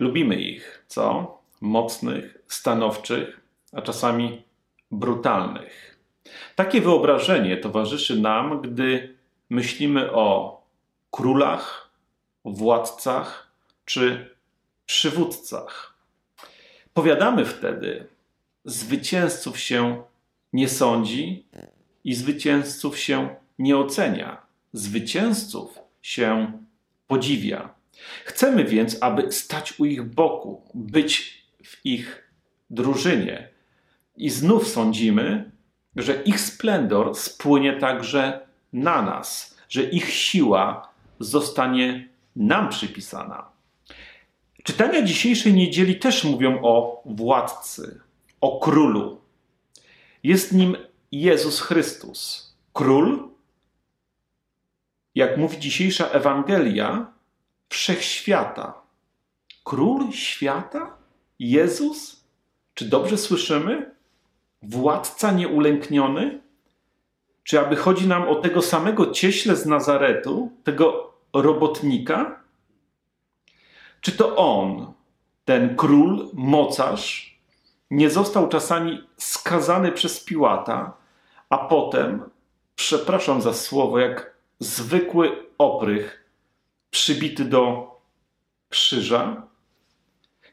Lubimy ich, co? Mocnych, stanowczych, a czasami brutalnych. Takie wyobrażenie towarzyszy nam, gdy myślimy o królach, władcach czy przywódcach. Powiadamy wtedy, zwycięzców się nie sądzi i zwycięzców się nie ocenia. Zwycięzców się podziwia. Chcemy więc, aby stać u ich boku, być w ich drużynie. I znów sądzimy, że ich splendor spłynie także na nas, że ich siła zostanie nam przypisana. Czytania dzisiejszej niedzieli też mówią o władcy, o królu. Jest nim Jezus Chrystus. Król, jak mówi dzisiejsza Ewangelia, wszechświata. Król świata? Jezus? Czy dobrze słyszymy? Władca nieulękniony? Czy aby chodzi nam o tego samego cieśle z Nazaretu, tego robotnika? Czy to on, ten król, mocarz, nie został czasami skazany przez Piłata, a potem, przepraszam za słowo, jak zwykły oprych, przybity do krzyża?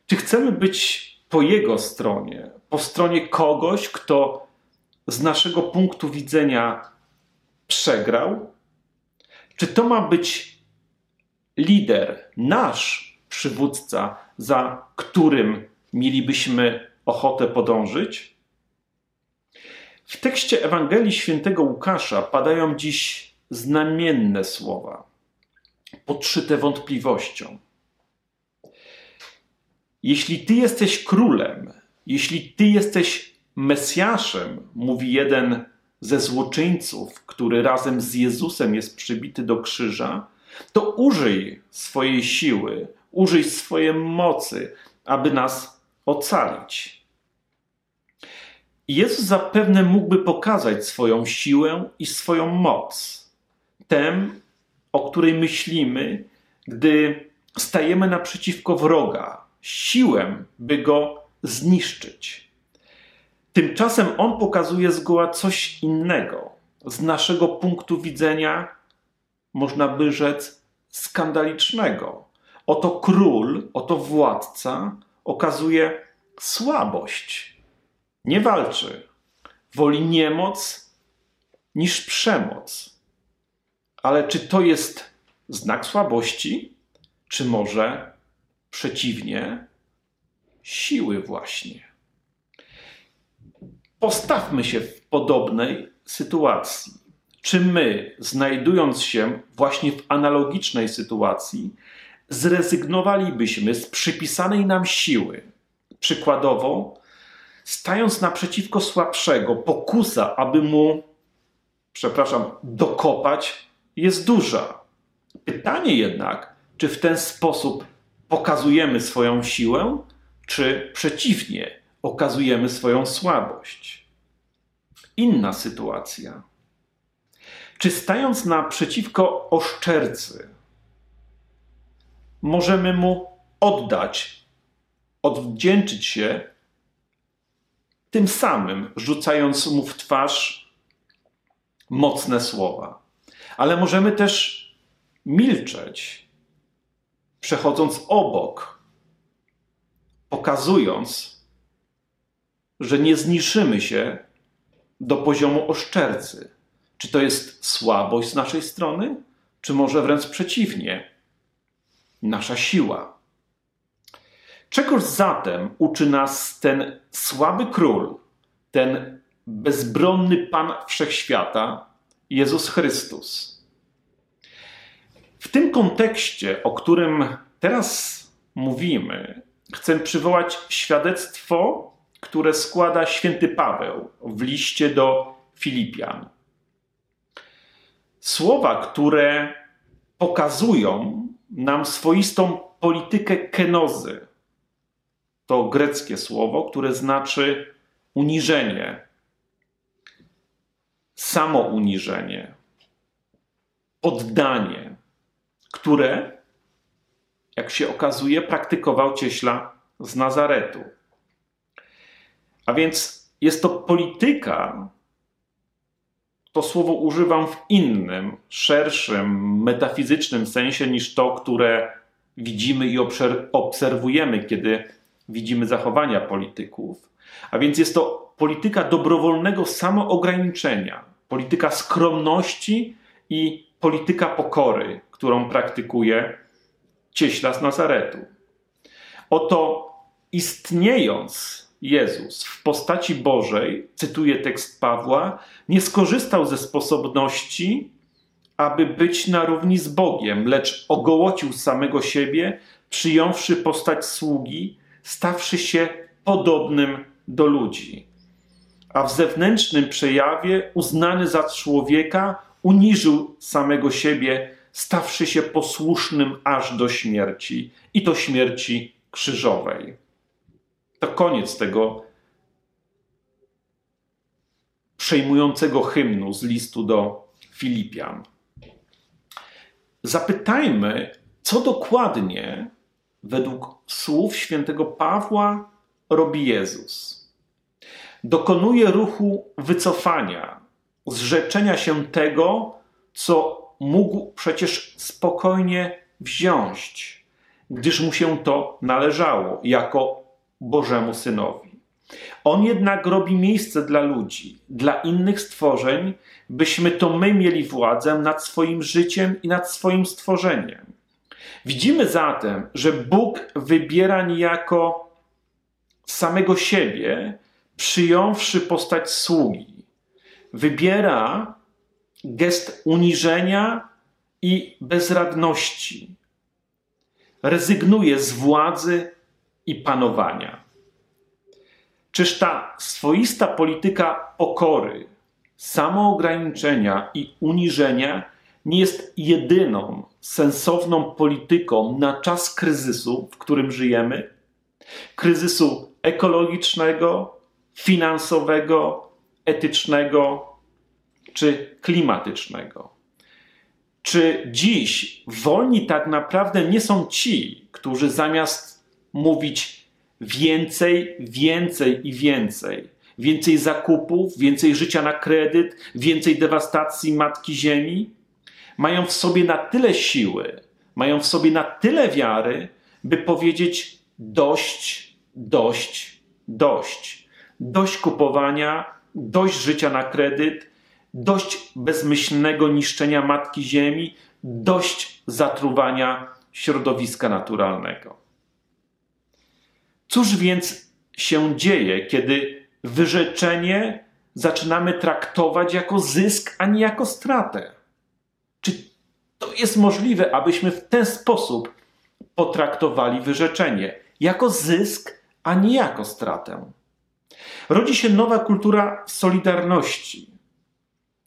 Czy chcemy być po jego stronie, po stronie kogoś, kto z naszego punktu widzenia przegrał? Czy to ma być lider, nasz przywódca, za którym mielibyśmy ochotę podążyć? W tekście Ewangelii Świętego Łukasza padają dziś znamienne słowa, podszyte wątpliwością. Jeśli ty jesteś królem, jeśli ty jesteś Mesjaszem, mówi jeden ze złoczyńców, który razem z Jezusem jest przybity do krzyża, to użyj swojej siły, użyj swojej mocy, aby nas ocalić. Jezus zapewne mógłby pokazać swoją siłę i swoją moc. Tem, o której myślimy, gdy stajemy naprzeciwko wroga, siłę, by go zniszczyć. Tymczasem on pokazuje zgoła coś innego. Z naszego punktu widzenia, można by rzec, skandalicznego. Oto król, oto władca okazuje słabość. Nie walczy. Woli niemoc niż przemoc. Ale czy to jest znak słabości, czy może przeciwnie, siły właśnie? Postawmy się w podobnej sytuacji. Czy my, znajdując się właśnie w analogicznej sytuacji, zrezygnowalibyśmy z przypisanej nam siły? Przykładowo, stając naprzeciwko słabszego, pokusa, aby mu, przepraszam, dokopać, jest duża. Pytanie jednak, czy w ten sposób pokazujemy swoją siłę, czy przeciwnie, okazujemy swoją słabość. Inna sytuacja. Czy stając naprzeciwko oszczercy, możemy mu oddać, odwdzięczyć się, tym samym rzucając mu w twarz mocne słowa. Ale możemy też milczeć, przechodząc obok, pokazując, że nie zniszczymy się do poziomu oszczercy. Czy to jest słabość z naszej strony, czy może wręcz przeciwnie, nasza siła? Czegoż zatem uczy nas ten słaby król, ten bezbronny Pan Wszechświata, Jezus Chrystus? W tym kontekście, o którym teraz mówimy, chcę przywołać świadectwo które składa święty Paweł w liście do Filipian. Słowa, które pokazują nam swoistą politykę kenozy. To greckie słowo, które znaczy uniżenie, samouniżenie, oddanie, które, jak się okazuje, praktykował cieśla z Nazaretu. A więc jest to polityka, to słowo używam w innym, szerszym, metafizycznym sensie niż to, które widzimy i obserwujemy, kiedy widzimy zachowania polityków. A więc jest to polityka dobrowolnego samoograniczenia, polityka skromności i polityka pokory, którą praktykuje cieśla z Nazaretu. Oto istniejąc Jezus w postaci Bożej, cytuję tekst Pawła, nie skorzystał ze sposobności, aby być na równi z Bogiem, lecz ogołocił samego siebie, przyjąwszy postać sługi, stawszy się podobnym do ludzi. A w zewnętrznym przejawie, uznany za człowieka, uniżył samego siebie, stawszy się posłusznym aż do śmierci i to śmierci krzyżowej. To koniec tego przejmującego hymnu z listu do Filipian. Zapytajmy, co dokładnie według słów świętego Pawła robi Jezus. Dokonuje ruchu wycofania, zrzeczenia się tego, co mógł przecież spokojnie wziąć, gdyż mu się to należało jako Bożemu Synowi. On jednak robi miejsce dla ludzi, dla innych stworzeń, byśmy to my mieli władzę nad swoim życiem i nad swoim stworzeniem. Widzimy zatem, że Bóg wybiera niejako samego siebie, przyjąwszy postać sługi. Wybiera gest uniżenia i bezradności. Rezygnuje z władzy i panowania. Czyż ta swoista polityka pokory, samoograniczenia i uniżenia nie jest jedyną sensowną polityką na czas kryzysu, w którym żyjemy? Kryzysu ekologicznego, finansowego, etycznego czy klimatycznego. Czy dziś wolni tak naprawdę nie są ci, którzy zamiast mówić więcej, więcej i więcej. Więcej zakupów, więcej życia na kredyt, więcej dewastacji matki ziemi. Mają w sobie na tyle siły, mają w sobie na tyle wiary, by powiedzieć dość, dość, dość. Dość kupowania, dość życia na kredyt, dość bezmyślnego niszczenia matki ziemi, dość zatruwania środowiska naturalnego. Cóż więc się dzieje, kiedy wyrzeczenie zaczynamy traktować jako zysk, a nie jako stratę? Czy to jest możliwe, abyśmy w ten sposób potraktowali wyrzeczenie? Jako zysk, a nie jako stratę. Rodzi się nowa kultura solidarności.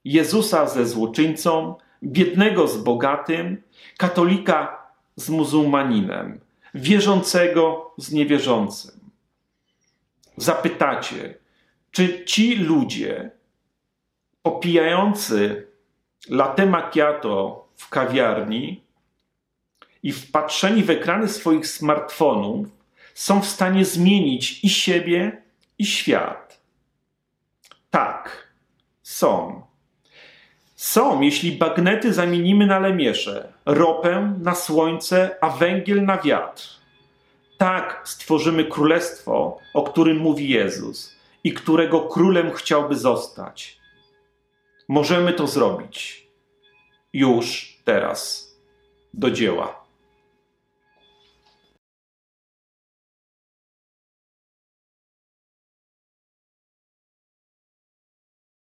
Jezusa ze złoczyńcą, biednego z bogatym, katolika z muzułmaninem wierzącego z niewierzącym. Zapytacie, czy ci ludzie popijający latte macchiato w kawiarni i wpatrzeni w ekrany swoich smartfonów są w stanie zmienić i siebie, i świat? Tak, są. Są, jeśli bagnety zamienimy na lemiesze, ropę na słońce, a węgiel na wiatr. Tak stworzymy królestwo, o którym mówi Jezus i którego królem chciałby zostać. Możemy to zrobić. Już teraz. Do dzieła.